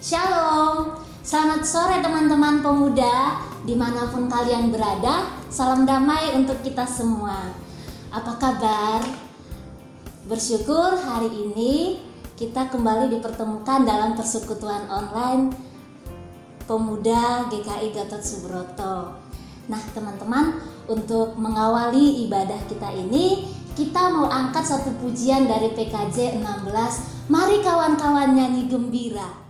Shalom, selamat sore teman-teman pemuda Di mana pun kalian berada, salam damai untuk kita semua. Apa kabar? Bersyukur hari ini kita kembali dipertemukan dalam persekutuan online Pemuda GKI Gatot Subroto. Nah teman-teman, untuk mengawali ibadah kita ini Kita mau angkat satu pujian dari PKJ 16 Mari kawan-kawan nyanyi gembira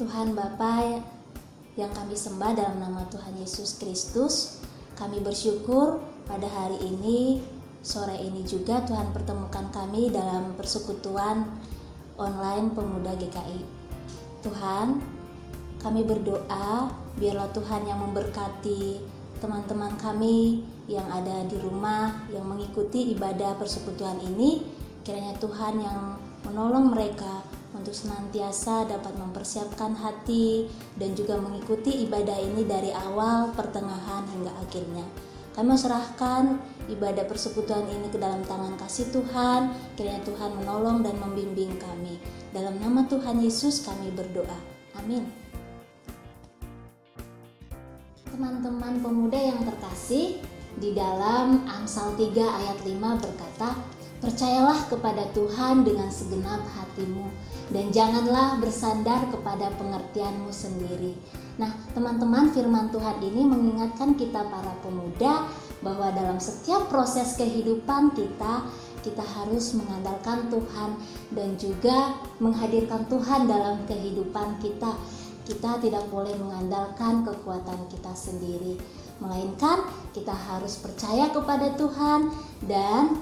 Tuhan Bapa yang kami sembah dalam nama Tuhan Yesus Kristus, kami bersyukur pada hari ini, sore ini juga Tuhan pertemukan kami dalam persekutuan online pemuda GKI. Tuhan, kami berdoa biarlah Tuhan yang memberkati teman-teman kami yang ada di rumah yang mengikuti ibadah persekutuan ini, kiranya Tuhan yang menolong mereka untuk senantiasa dapat mempersiapkan hati dan juga mengikuti ibadah ini dari awal, pertengahan hingga akhirnya. Kami serahkan ibadah persekutuan ini ke dalam tangan kasih Tuhan, kiranya Tuhan menolong dan membimbing kami. Dalam nama Tuhan Yesus kami berdoa. Amin. Teman-teman pemuda yang terkasih, di dalam Amsal 3 ayat 5 berkata, Percayalah kepada Tuhan dengan segenap hatimu dan janganlah bersandar kepada pengertianmu sendiri. Nah, teman-teman, firman Tuhan ini mengingatkan kita para pemuda bahwa dalam setiap proses kehidupan kita kita harus mengandalkan Tuhan dan juga menghadirkan Tuhan dalam kehidupan kita. Kita tidak boleh mengandalkan kekuatan kita sendiri, melainkan kita harus percaya kepada Tuhan dan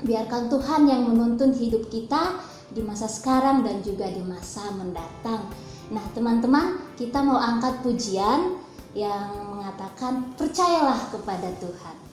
biarkan Tuhan yang menuntun hidup kita di masa sekarang dan juga di masa mendatang. Nah, teman-teman, kita mau angkat pujian yang mengatakan percayalah kepada Tuhan.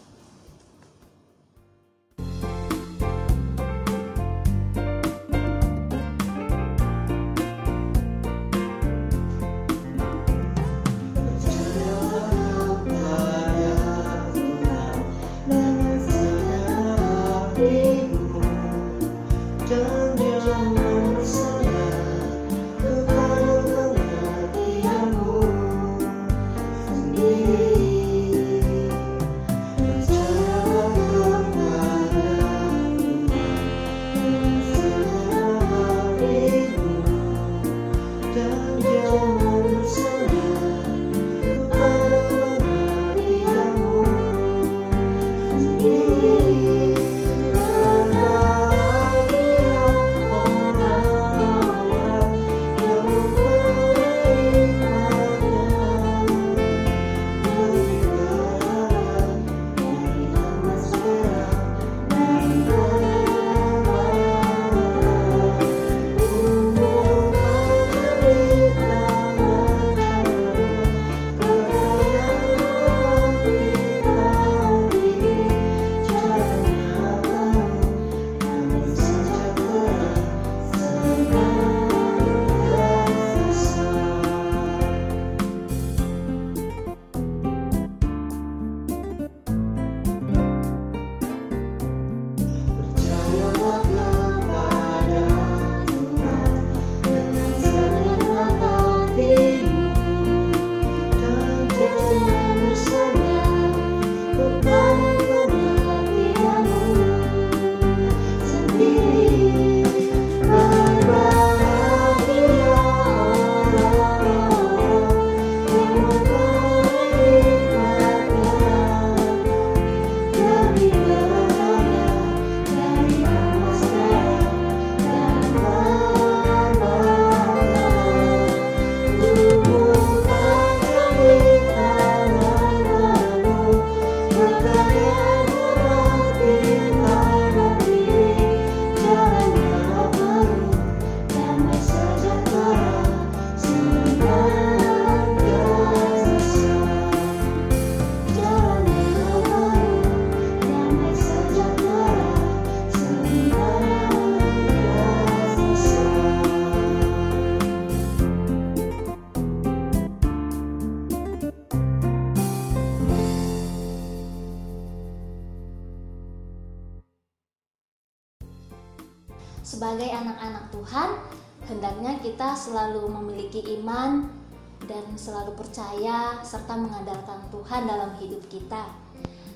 Tuhan dalam hidup kita.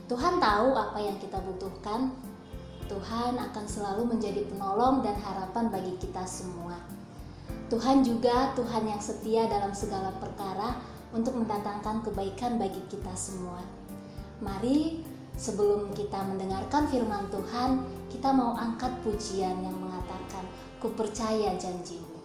Tuhan tahu apa yang kita butuhkan. Tuhan akan selalu menjadi penolong dan harapan bagi kita semua. Tuhan juga Tuhan yang setia dalam segala perkara untuk mendatangkan kebaikan bagi kita semua. Mari sebelum kita mendengarkan firman Tuhan, kita mau angkat pujian yang mengatakan, "Ku percaya janjimu."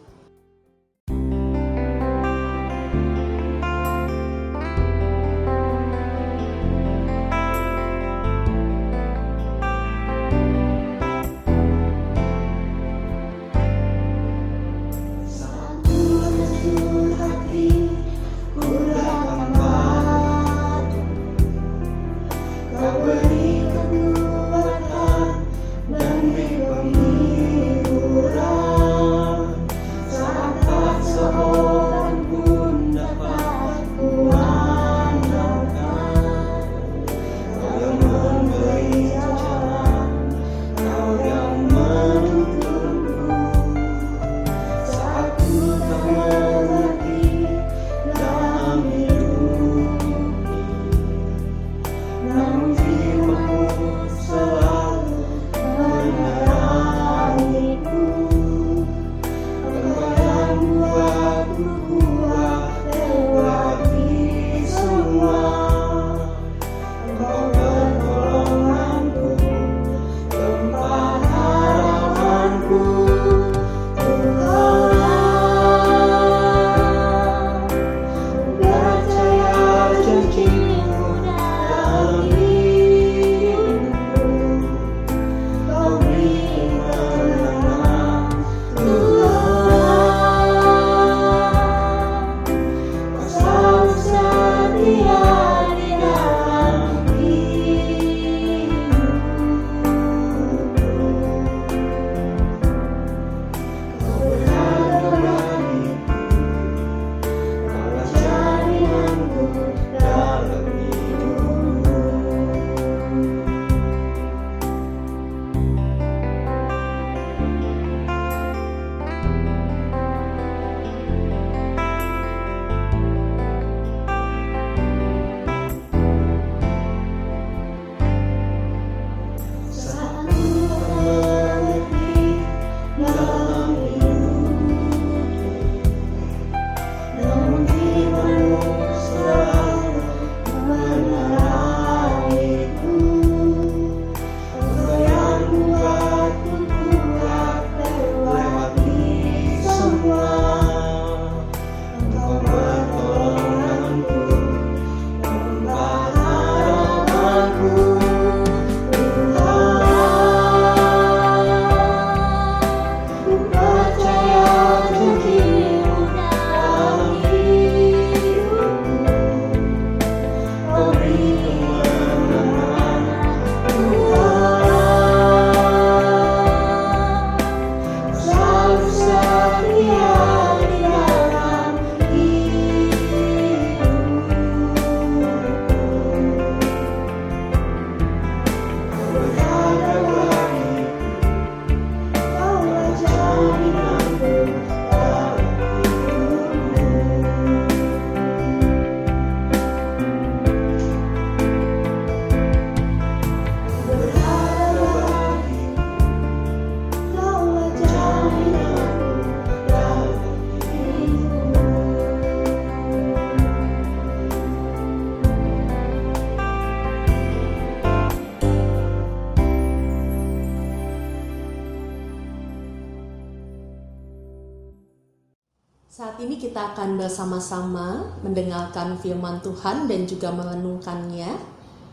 Mendengarkan firman Tuhan dan juga merenungkannya.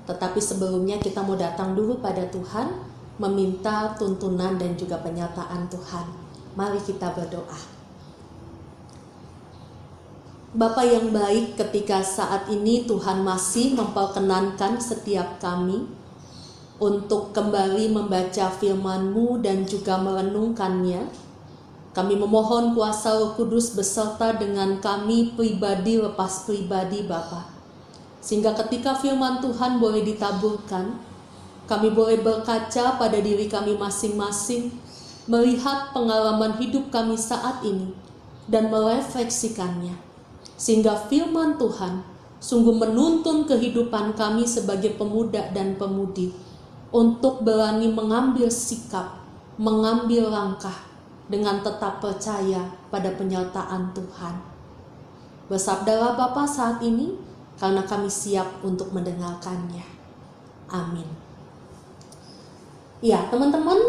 Tetapi sebelumnya kita mau datang dulu pada Tuhan, meminta tuntunan dan juga penyataan Tuhan. Mari kita berdoa. Bapa yang baik ketika saat ini Tuhan masih memperkenankan setiap kami untuk kembali membaca firman-Mu dan juga merenungkannya kami memohon kuasa Roh Kudus beserta dengan kami pribadi lepas pribadi Bapa. Sehingga ketika firman Tuhan boleh ditaburkan, kami boleh berkaca pada diri kami masing-masing melihat pengalaman hidup kami saat ini dan merefleksikannya, sehingga firman Tuhan sungguh menuntun kehidupan kami sebagai pemuda dan pemudi untuk berani mengambil sikap, mengambil langkah dengan tetap percaya pada penyertaan Tuhan. Bersabdalah Bapa saat ini, karena kami siap untuk mendengarkannya. Amin. Ya, teman-teman,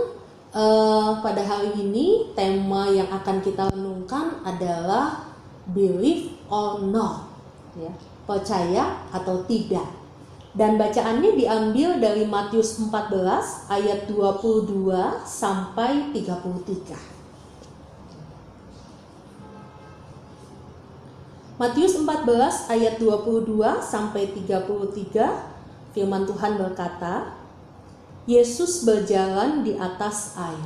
eh, pada hari ini tema yang akan kita renungkan adalah believe or not, ya, percaya atau tidak. Dan bacaannya diambil dari Matius 14 ayat 22 sampai 33. Matius 14 ayat 22 sampai 33 firman Tuhan berkata, Yesus berjalan di atas air.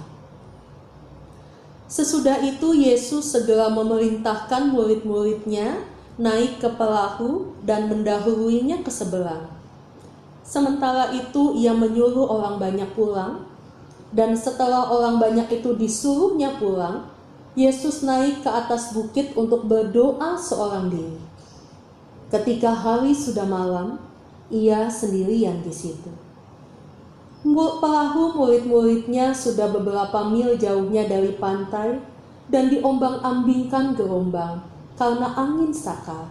Sesudah itu Yesus segera memerintahkan murid-muridnya naik ke perahu dan mendahuluinya ke seberang. Sementara itu ia menyuruh orang banyak pulang, dan setelah orang banyak itu disuruhnya pulang, Yesus naik ke atas bukit untuk berdoa seorang diri. Ketika hari sudah malam, ia sendirian di situ. Perahu murid-muridnya sudah beberapa mil jauhnya dari pantai dan diombang-ambingkan gelombang karena angin sakal.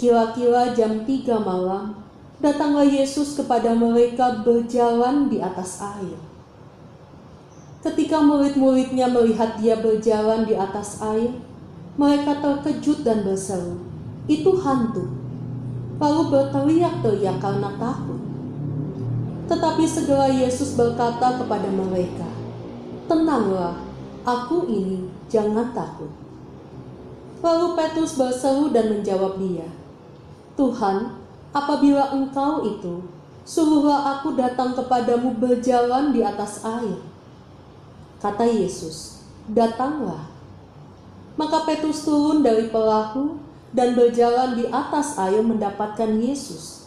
Kira-kira jam tiga malam, datanglah Yesus kepada mereka berjalan di atas air. Ketika murid-muridnya melihat dia berjalan di atas air, mereka terkejut dan berseru, "Itu hantu!" Lalu berteriak-teriak karena takut. Tetapi segera Yesus berkata kepada mereka, "Tenanglah, aku ini, jangan takut." Lalu Petrus berseru dan menjawab dia, "Tuhan, apabila engkau itu, suruhlah aku datang kepadamu berjalan di atas air. Kata Yesus, datanglah. Maka Petrus turun dari perahu dan berjalan di atas air mendapatkan Yesus.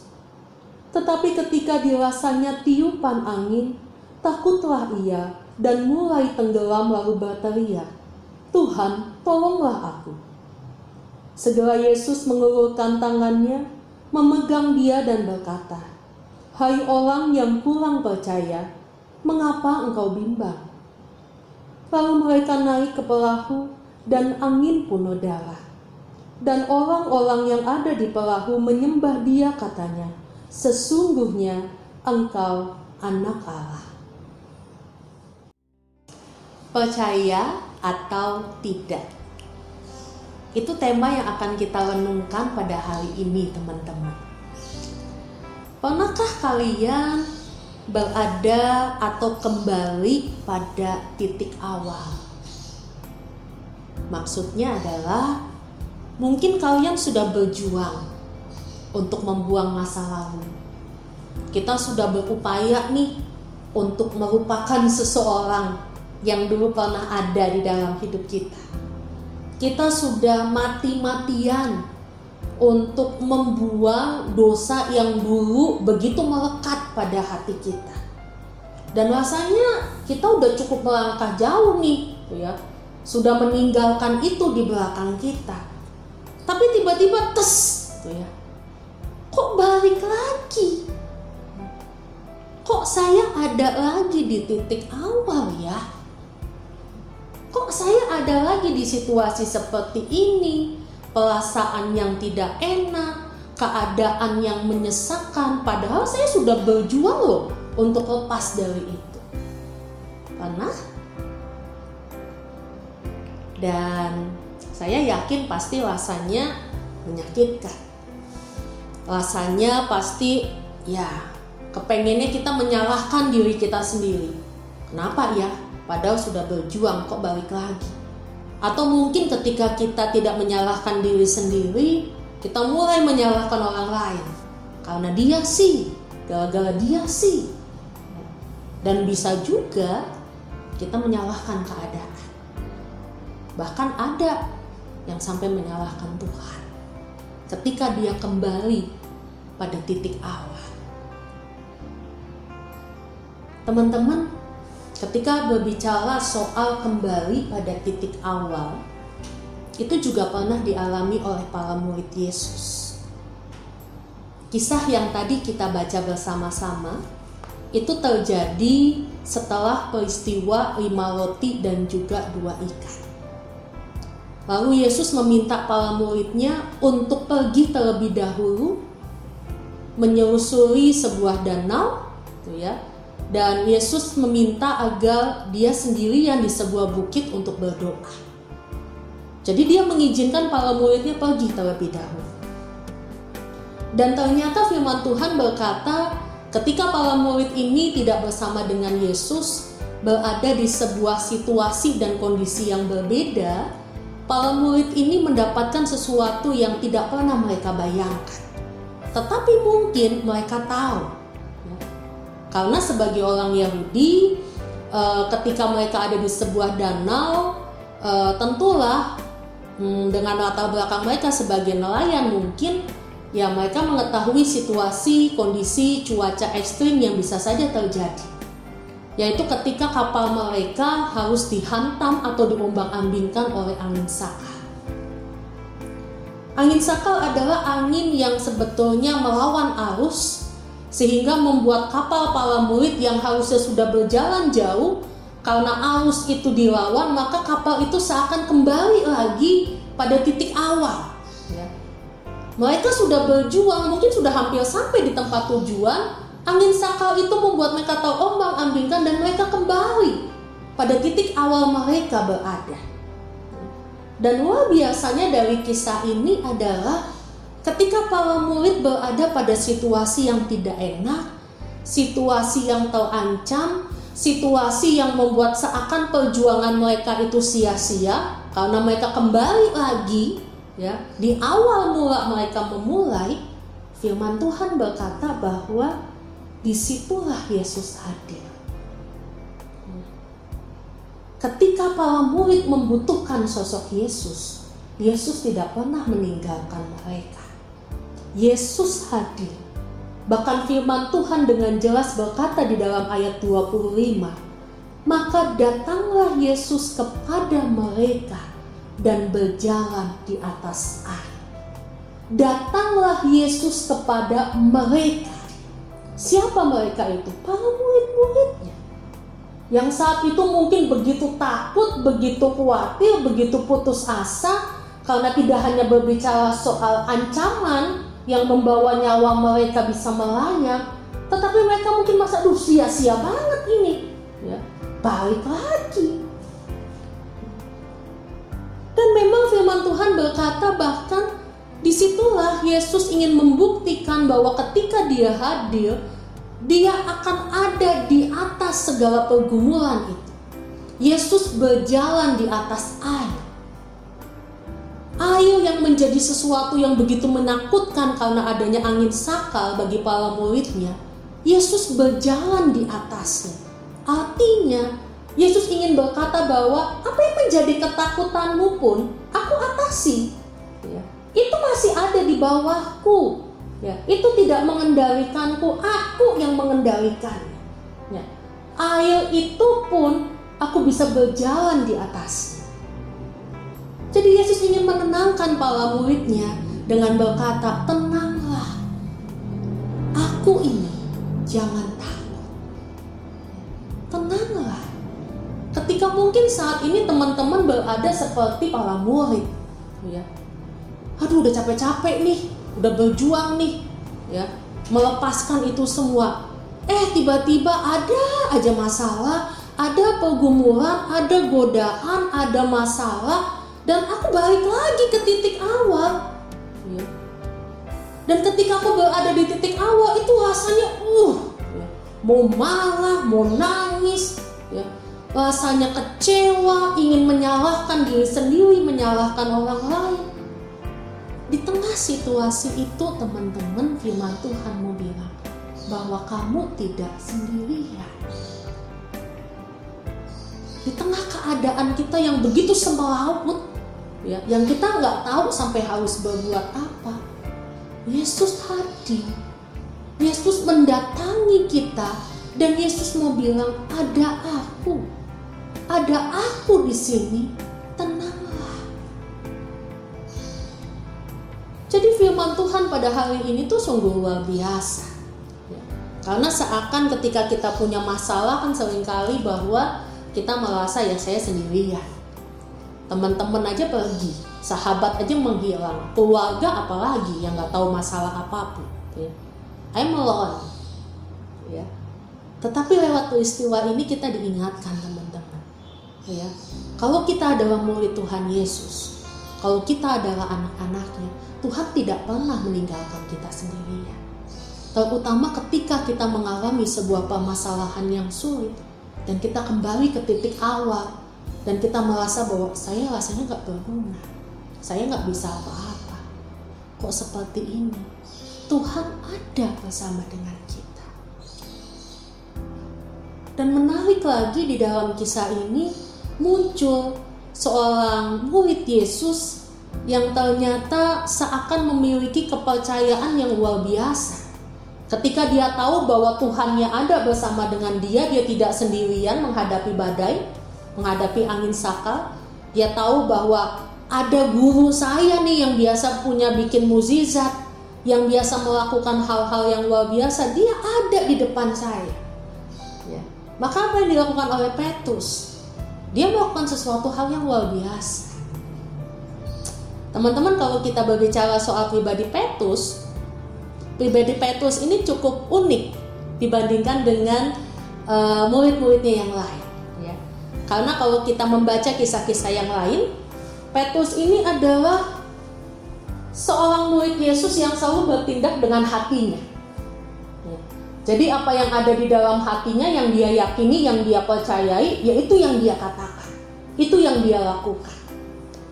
Tetapi ketika dirasanya tiupan angin, takutlah ia dan mulai tenggelam lalu berteriak, Tuhan, tolonglah aku. Segera Yesus mengulurkan tangannya, memegang dia dan berkata, Hai orang yang kurang percaya, mengapa engkau bimbang? Lalu mereka naik ke perahu dan angin pun darah. Dan orang-orang yang ada di perahu menyembah dia katanya, sesungguhnya engkau anak Allah. Percaya atau tidak? Itu tema yang akan kita renungkan pada hari ini, teman-teman. Pernahkah kalian berada atau kembali pada titik awal? Maksudnya adalah mungkin kalian sudah berjuang untuk membuang masa lalu. Kita sudah berupaya nih untuk melupakan seseorang yang dulu pernah ada di dalam hidup kita kita sudah mati-matian untuk membuang dosa yang dulu begitu melekat pada hati kita. Dan rasanya kita udah cukup melangkah jauh nih, ya. Sudah meninggalkan itu di belakang kita. Tapi tiba-tiba tes, gitu ya. Kok balik lagi? Kok saya ada lagi di titik awal ya? kok saya ada lagi di situasi seperti ini, perasaan yang tidak enak, keadaan yang menyesakan, padahal saya sudah berjuang loh untuk lepas dari itu. Pernah? Dan saya yakin pasti rasanya menyakitkan. Rasanya pasti ya kepengennya kita menyalahkan diri kita sendiri. Kenapa ya? padahal sudah berjuang kok balik lagi. Atau mungkin ketika kita tidak menyalahkan diri sendiri, kita mulai menyalahkan orang lain. Karena dia sih, gara-gara dia sih. Dan bisa juga kita menyalahkan keadaan. Bahkan ada yang sampai menyalahkan Tuhan. Ketika dia kembali pada titik awal. Teman-teman, ketika berbicara soal kembali pada titik awal, itu juga pernah dialami oleh para murid Yesus. Kisah yang tadi kita baca bersama-sama itu terjadi setelah peristiwa lima roti dan juga dua ikan. Lalu Yesus meminta para muridnya untuk pergi terlebih dahulu menyusuri sebuah danau, gitu ya. Dan Yesus meminta agar dia sendirian di sebuah bukit untuk berdoa. Jadi dia mengizinkan para muridnya pergi terlebih dahulu. Dan ternyata firman Tuhan berkata, ketika para murid ini tidak bersama dengan Yesus, berada di sebuah situasi dan kondisi yang berbeda, para murid ini mendapatkan sesuatu yang tidak pernah mereka bayangkan. Tetapi mungkin mereka tahu. Karena sebagai orang Yahudi, eh, ketika mereka ada di sebuah danau, eh, tentulah hmm, dengan latar belakang mereka sebagai nelayan mungkin ya mereka mengetahui situasi, kondisi, cuaca ekstrim yang bisa saja terjadi yaitu ketika kapal mereka harus dihantam atau diombang-ambingkan oleh angin sakal. Angin sakal adalah angin yang sebetulnya melawan arus sehingga membuat kapal para murid yang harusnya sudah berjalan jauh karena arus itu dilawan maka kapal itu seakan kembali lagi pada titik awal. Ya. Mereka sudah berjuang, mungkin sudah hampir sampai di tempat tujuan, Angin sakal itu membuat mereka terombang ambingkan dan mereka kembali pada titik awal mereka berada. Dan luar biasanya dari kisah ini adalah ketika para murid berada pada situasi yang tidak enak, situasi yang terancam, situasi yang membuat seakan perjuangan mereka itu sia-sia karena mereka kembali lagi ya di awal mula mereka memulai firman Tuhan berkata bahwa di situlah Yesus hadir. Ketika para murid membutuhkan sosok Yesus, Yesus tidak pernah meninggalkan mereka. Yesus hadir. Bahkan firman Tuhan dengan jelas berkata di dalam ayat 25, maka datanglah Yesus kepada mereka dan berjalan di atas air. Datanglah Yesus kepada mereka Siapa mereka itu? Para murid-muridnya. Yang saat itu mungkin begitu takut, begitu khawatir, begitu putus asa karena tidak hanya berbicara soal ancaman yang membawa nyawa mereka bisa melayang, tetapi mereka mungkin masa duh sia-sia banget ini. Ya, balik lagi. Dan memang firman Tuhan berkata bahkan Di situlah Yesus ingin membuktikan bahwa ketika dia hadir, dia akan ada di atas segala pergumulan itu. Yesus berjalan di atas air. Air yang menjadi sesuatu yang begitu menakutkan karena adanya angin sakal bagi para muridnya. Yesus berjalan di atasnya. Artinya, Yesus ingin berkata bahwa apa yang menjadi ketakutanmu pun aku atasi itu masih ada di bawahku. Ya, itu tidak mengendalikanku, aku yang mengendalikannya. Ya. Air itu pun aku bisa berjalan di atasnya. Jadi Yesus ingin menenangkan para muridnya dengan berkata, tenanglah, aku ini jangan takut. Tenanglah. Ketika mungkin saat ini teman-teman berada seperti para murid, ya, aduh udah capek-capek nih udah berjuang nih ya melepaskan itu semua eh tiba-tiba ada aja masalah ada pergumulan ada godaan ada masalah dan aku balik lagi ke titik awal ya. dan ketika aku berada di titik awal itu rasanya uh ya. mau marah mau nangis ya rasanya kecewa ingin menyalahkan diri sendiri menyalahkan orang lain di tengah situasi itu teman-teman firman Tuhan mau bilang bahwa kamu tidak sendirian. Di tengah keadaan kita yang begitu semrawut, ya, yang kita nggak tahu sampai harus berbuat apa, Yesus hadir. Yesus mendatangi kita Dan Yesus mau bilang, ada aku, ada aku di sini, tenanglah. Jadi firman Tuhan pada hari ini tuh sungguh luar biasa. Ya. Karena seakan ketika kita punya masalah kan sering kali bahwa kita merasa ya saya sendirian. Teman-teman aja pergi, sahabat aja menghilang, keluarga apalagi yang nggak tahu masalah apa pun. Ya. I'm alone. Ya. Tetapi lewat peristiwa ini kita diingatkan teman-teman. Ya. Kalau kita adalah murid Tuhan Yesus, kalau kita adalah anak-anaknya, Tuhan tidak pernah meninggalkan kita sendirian. Terutama ketika kita mengalami sebuah permasalahan yang sulit dan kita kembali ke titik awal dan kita merasa bahwa saya rasanya nggak berguna, saya nggak bisa apa-apa. Kok seperti ini? Tuhan ada bersama dengan kita. Dan menarik lagi di dalam kisah ini muncul seorang murid Yesus yang ternyata seakan memiliki kepercayaan yang luar biasa. Ketika dia tahu bahwa Tuhannya ada bersama dengan dia, dia tidak sendirian menghadapi badai, menghadapi angin sakal. Dia tahu bahwa ada guru saya nih yang biasa punya bikin mukjizat, yang biasa melakukan hal-hal yang luar biasa, dia ada di depan saya. Ya. Maka apa yang dilakukan oleh Petrus? Dia melakukan sesuatu hal yang luar biasa Teman-teman kalau kita berbicara soal pribadi Petrus, pribadi Petrus ini cukup unik dibandingkan dengan uh, murid-muridnya yang lain. Karena kalau kita membaca kisah-kisah yang lain, Petrus ini adalah seorang murid Yesus yang selalu bertindak dengan hatinya. Ya. Jadi apa yang ada di dalam hatinya, yang dia yakini, yang dia percayai, yaitu yang dia katakan, itu yang dia lakukan.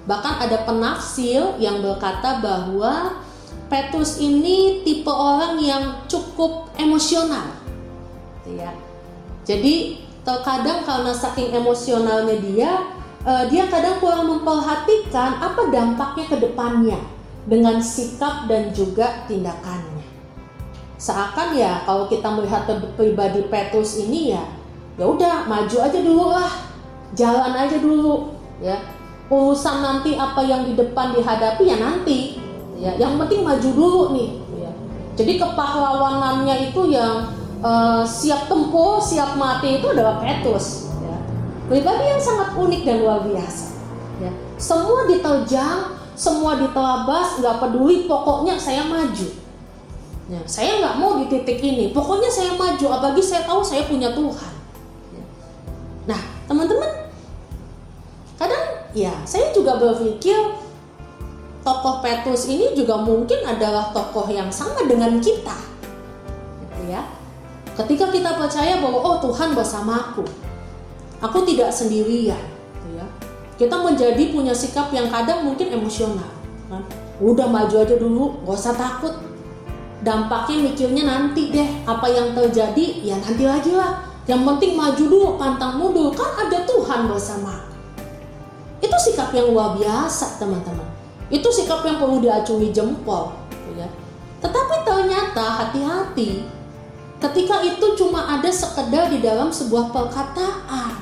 Bahkan ada penafsir yang berkata bahwa Petrus ini tipe orang yang cukup emosional. Ya. Jadi terkadang karena saking emosionalnya dia, uh, dia kadang kurang memperhatikan apa dampaknya ke depannya dengan sikap dan juga tindakannya. Seakan ya kalau kita melihat pribadi Petrus ini ya, ya udah maju aja dulu lah, jalan aja dulu, ya urusan nanti apa yang di depan dihadapi ya nanti ya yang penting maju dulu nih ya. jadi kepahlawanannya itu yang uh, siap tempur siap mati itu adalah Petrus ya. pribadi yang sangat unik dan luar biasa ya. semua diterjang semua ditelabas nggak peduli pokoknya saya maju ya. saya nggak mau di titik ini pokoknya saya maju apalagi saya tahu saya punya Tuhan ya. nah teman-teman ya saya juga berpikir tokoh Petrus ini juga mungkin adalah tokoh yang sama dengan kita gitu ya ketika kita percaya bahwa oh Tuhan bersamaku aku tidak sendirian gitu ya kita menjadi punya sikap yang kadang mungkin emosional kan udah maju aja dulu gak usah takut dampaknya mikirnya nanti deh apa yang terjadi ya nanti lagi lah yang penting maju dulu pantang mundur kan ada Tuhan bersama itu sikap yang luar biasa teman-teman. Itu sikap yang perlu diacungi jempol. Gitu ya. Tetapi ternyata hati-hati ketika itu cuma ada sekedar di dalam sebuah perkataan.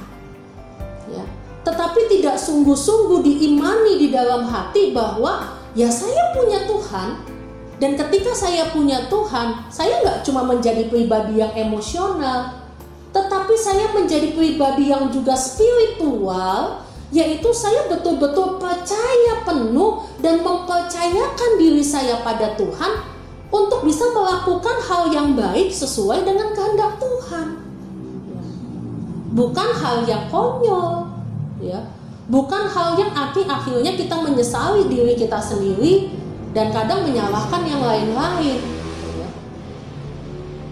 Ya. Tetapi tidak sungguh-sungguh diimani di dalam hati bahwa ya saya punya Tuhan dan ketika saya punya Tuhan, saya nggak cuma menjadi pribadi yang emosional, tetapi saya menjadi pribadi yang juga spiritual yaitu saya betul-betul percaya penuh dan mempercayakan diri saya pada Tuhan untuk bisa melakukan hal yang baik sesuai dengan kehendak Tuhan. Bukan hal yang konyol, ya. Bukan hal yang akhir akhirnya kita menyesali diri kita sendiri dan kadang menyalahkan yang lain-lain. Ya.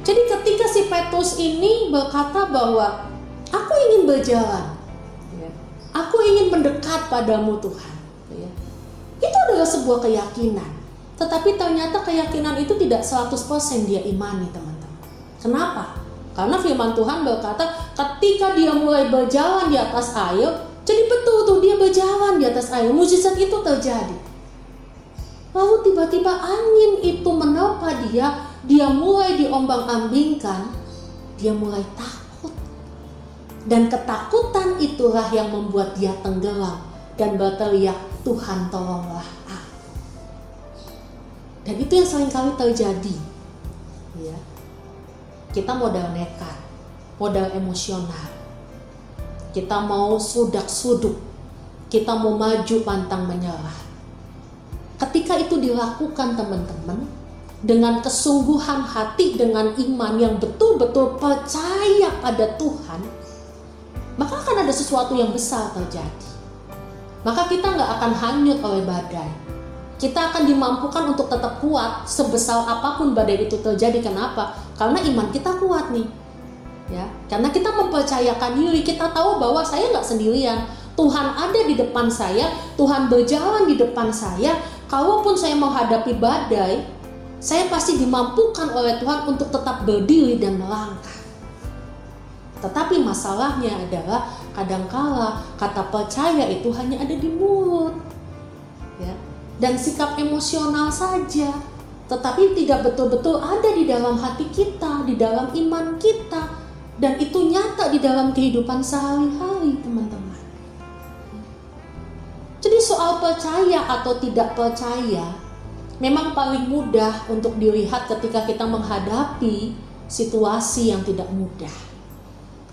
Jadi ketika si Petrus ini berkata bahwa aku ingin berjalan, Aku ingin mendekat padamu Tuhan. Ya. Itu adalah sebuah keyakinan. Tetapi ternyata keyakinan itu tidak 100% dia imani teman-teman. Kenapa? Karena firman Tuhan berkata ketika dia mulai berjalan di atas air, jadi betul tuh dia berjalan di atas air. Mujizat itu terjadi. Lalu tiba-tiba angin itu menerpa dia, dia mulai diombang-ambingkan. dia mulai takut. Dan ketakutan itulah yang membuat dia tenggelam dan berteriak, Tuhan tolonglah. Dan itu yang sering kali terjadi. Ya. Kita modal nekat, modal emosional. Kita mau sudak-suduk, kita mau maju pantang menyerah. Ketika itu dilakukan teman-teman, dengan kesungguhan hati, dengan iman yang betul-betul percaya pada Tuhan, maka akan ada sesuatu yang besar terjadi. Maka kita nggak akan hanyut oleh badai. Kita akan dimampukan untuk tetap kuat sebesar apa pun badai itu terjadi. Kenapa? Karena iman kita kuat nih. Ya, karena kita mempercayakan diri, kita tahu bahwa saya nggak sendirian. Tuhan ada di depan saya, Tuhan berjalan di depan saya. Kalaupun saya menghadapi badai, saya pasti dimampukan oleh Tuhan untuk tetap berdiri dan melangkah. Tetapi masalahnya adalah kadangkala kata percaya itu hanya ada di mulut. Ya. Dan sikap emosional saja. Tetapi tidak betul-betul ada di dalam hati kita, di dalam iman kita. Dan itu nyata di dalam kehidupan sehari-hari teman-teman. Jadi soal percaya atau tidak percaya memang paling mudah untuk dilihat ketika kita menghadapi situasi yang tidak mudah.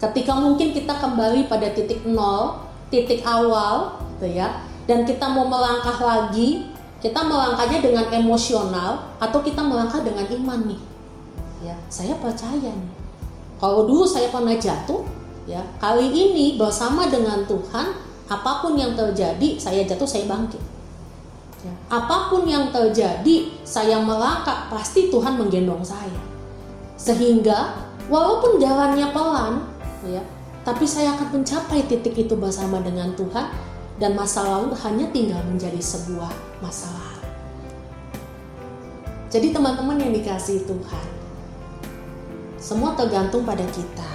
Ketika mungkin kita kembali pada titik nol, titik awal, gitu ya, dan kita mau melangkah lagi, kita melangkahnya dengan emosional atau kita melangkah dengan iman nih. Ya, saya percaya nih. Kalau dulu saya pernah jatuh, ya, kali ini bersama dengan Tuhan, apa pun yang terjadi, saya jatuh, saya bangkit Ya. Apa pun yang terjadi, saya melangkah, pasti Tuhan menggendong saya. Sehingga walaupun jalannya pelan, ya, tapi saya akan mencapai titik itu bersama dengan Tuhan dan masa lalu hanya tinggal menjadi sebuah masa lalu. Jadi teman-teman yang dikasih Tuhan, semua tergantung pada kita.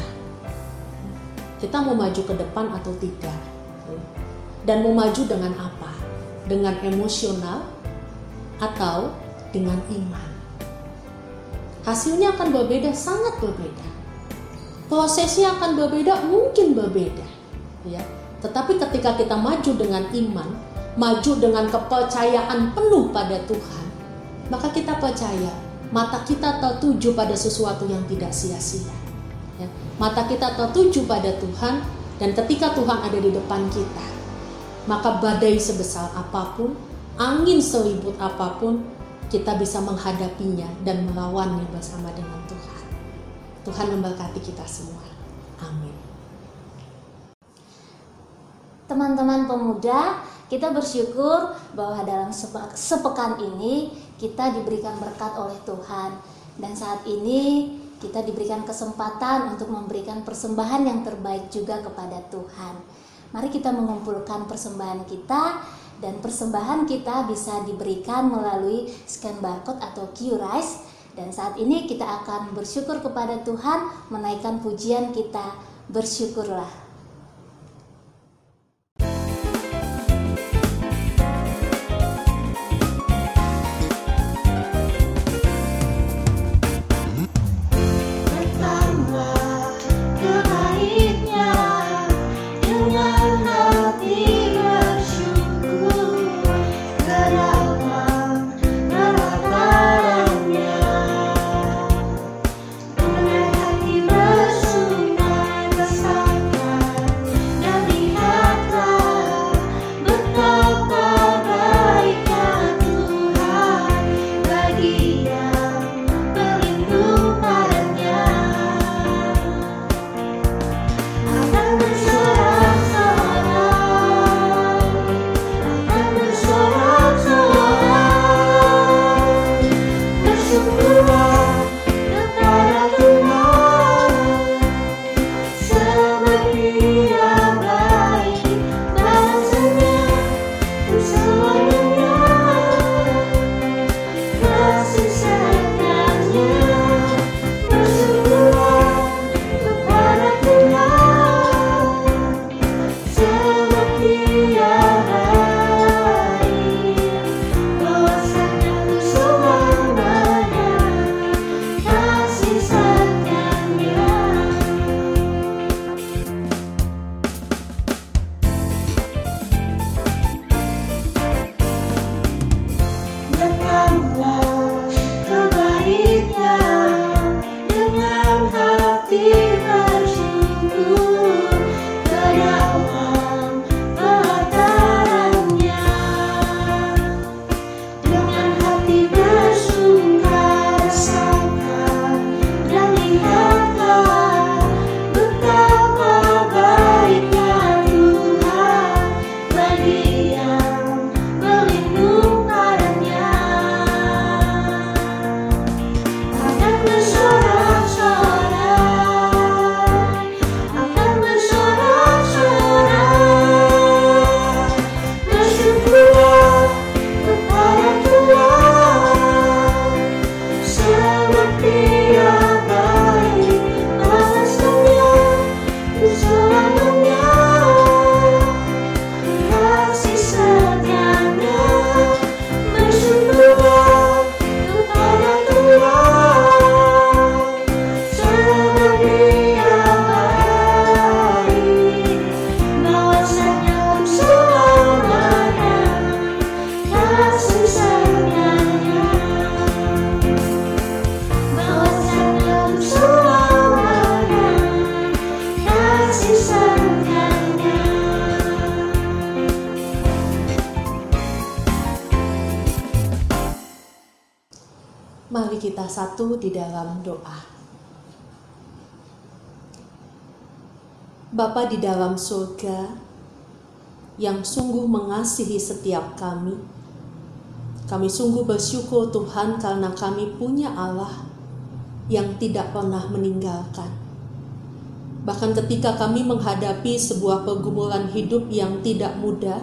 Kita mau maju ke depan atau tidak. Dan mau maju dengan apa? dengan emosional atau dengan iman. Hasilnya akan berbeda, sangat berbeda. Prosesnya akan berbeda, mungkin berbeda. Ya. Tetapi ketika kita maju dengan iman, maju dengan kepercayaan penuh pada Tuhan, maka kita percaya mata kita tertuju pada sesuatu yang tidak sia-sia. Ya. Mata kita tertuju pada Tuhan, dan ketika Tuhan ada di depan kita, maka badai sebesar apa pun, angin selibut apa pun, kita bisa menghadapinya dan melawannya bersama dengan Tuhan. Tuhan memberkati kita semua. Amin. Teman-teman pemuda, kita bersyukur bahwa dalam sepekan ini kita diberikan berkat oleh Tuhan. Dan saat ini kita diberikan kesempatan untuk memberikan persembahan yang terbaik juga kepada Tuhan. Mari kita mengumpulkan persembahan kita dan persembahan kita bisa diberikan melalui scan barcode atau QRIS dan saat ini kita akan bersyukur kepada Tuhan menaikkan pujian kita. Bersyukurlah kita satu di dalam doa. Bapa di dalam surga yang sungguh mengasihi setiap kami, kami sungguh bersyukur Tuhan karena kami punya Allah yang tidak pernah meninggalkan. Bahkan ketika kami menghadapi sebuah pergumulan hidup yang tidak mudah,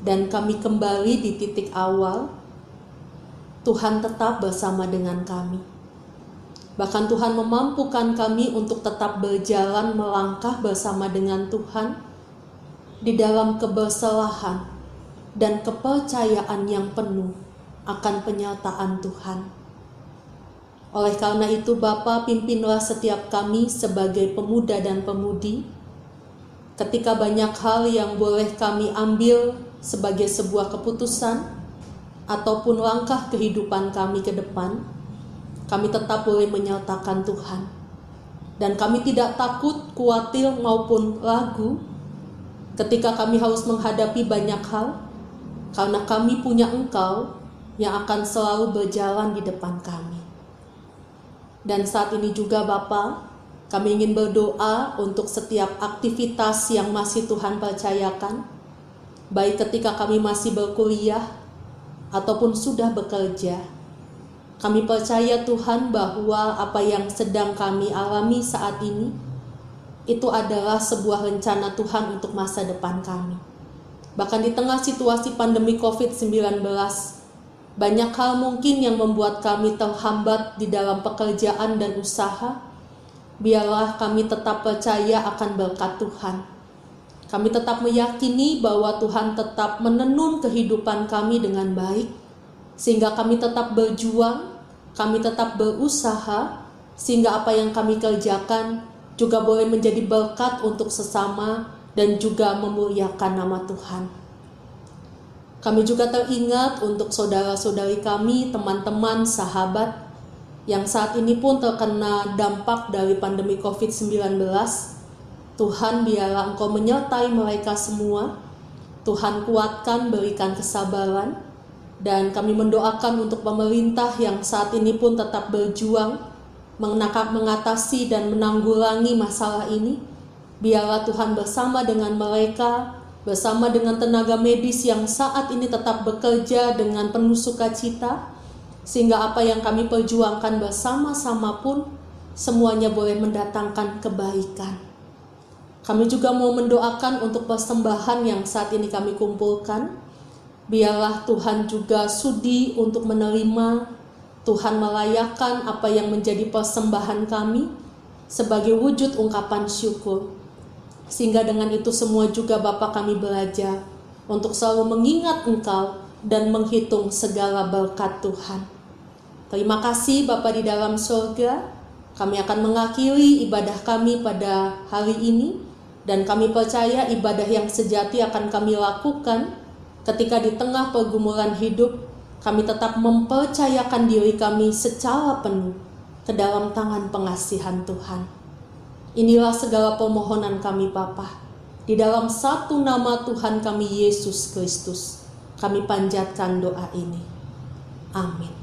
dan kami kembali di titik awal, Tuhan tetap bersama dengan kami. Bahkan Tuhan memampukan kami untuk tetap berjalan melangkah bersama dengan Tuhan di dalam kebersalahan dan kepercayaan yang penuh akan penyertaan Tuhan. Oleh karena itu Bapa pimpinlah setiap kami sebagai pemuda dan pemudi ketika banyak hal yang boleh kami ambil sebagai sebuah keputusan ataupun langkah kehidupan kami ke depan, kami tetap boleh menyatakan Tuhan. Dan kami tidak takut, khawatir maupun ragu ketika kami harus menghadapi banyak hal, karena kami punya Engkau yang akan selalu berjalan di depan kami. Dan saat ini juga Bapa, kami ingin berdoa untuk setiap aktivitas yang masih Tuhan percayakan, baik ketika kami masih berkuliah ataupun sudah bekerja. Kami percaya Tuhan bahwa apa yang sedang kami alami saat ini itu adalah sebuah rencana Tuhan untuk masa depan kami. Bahkan di tengah situasi pandemi COVID-19, banyak hal mungkin yang membuat kami terhambat di dalam pekerjaan dan usaha. Biarlah kami tetap percaya akan berkat Tuhan kami tetap meyakini bahwa Tuhan tetap menenun kehidupan kami dengan baik, sehingga kami tetap berjuang, kami tetap berusaha, sehingga apa yang kami kerjakan juga boleh menjadi berkat untuk sesama dan juga memuliakan nama Tuhan. Kami juga teringat untuk saudara-saudari kami, teman-teman, sahabat yang saat ini pun terkena dampak dari pandemi COVID-19 Tuhan biarlah Engkau menyertai mereka semua. Tuhan kuatkan, berikan kesabaran. Dan kami mendoakan untuk pemerintah yang saat ini pun tetap berjuang mengatasi dan menanggulangi masalah ini. Biarlah Tuhan bersama dengan mereka, bersama dengan tenaga medis yang saat ini tetap bekerja dengan penuh sukacita, sehingga apa yang kami perjuangkan bersama-sama pun semuanya boleh mendatangkan kebaikan. Kami juga mau mendoakan untuk persembahan yang saat ini kami kumpulkan. Biarlah Tuhan juga sudi untuk menerima, Tuhan melayakan apa yang menjadi persembahan kami sebagai wujud ungkapan syukur. Sehingga dengan itu semua juga Bapak kami belajar untuk selalu mengingat Engkau dan menghitung segala berkat Tuhan. Terima kasih Bapak di dalam surga. Kami akan mengakhiri ibadah kami pada hari ini dan kami percaya ibadah yang sejati akan kami lakukan ketika di tengah pergumulan hidup kami tetap mempercayakan diri kami secara penuh ke dalam tangan pengasihan Tuhan. Inilah segala permohonan kami Bapa. Di dalam satu nama Tuhan kami Yesus Kristus, kami panjatkan doa ini. Amin.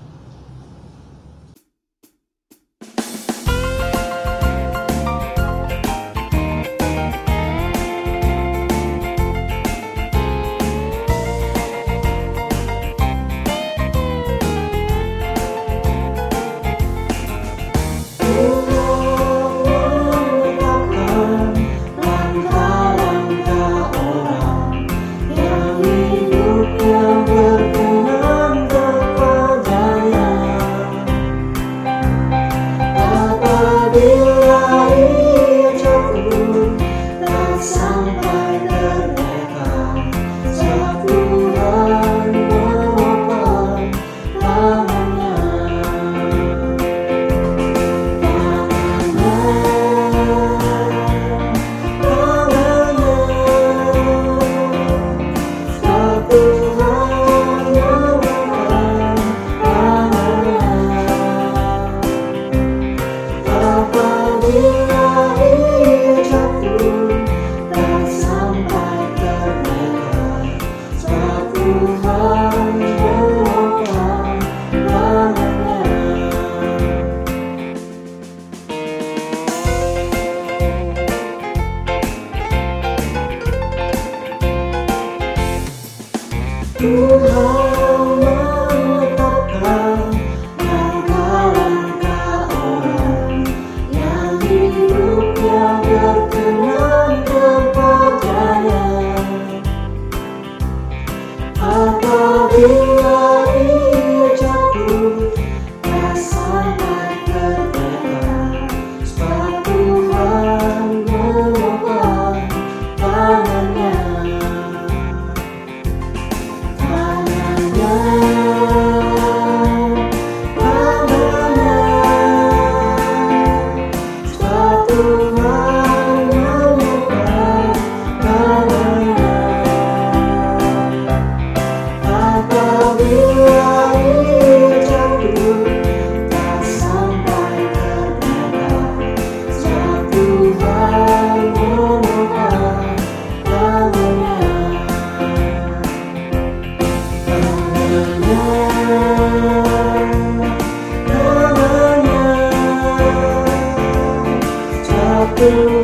Sampai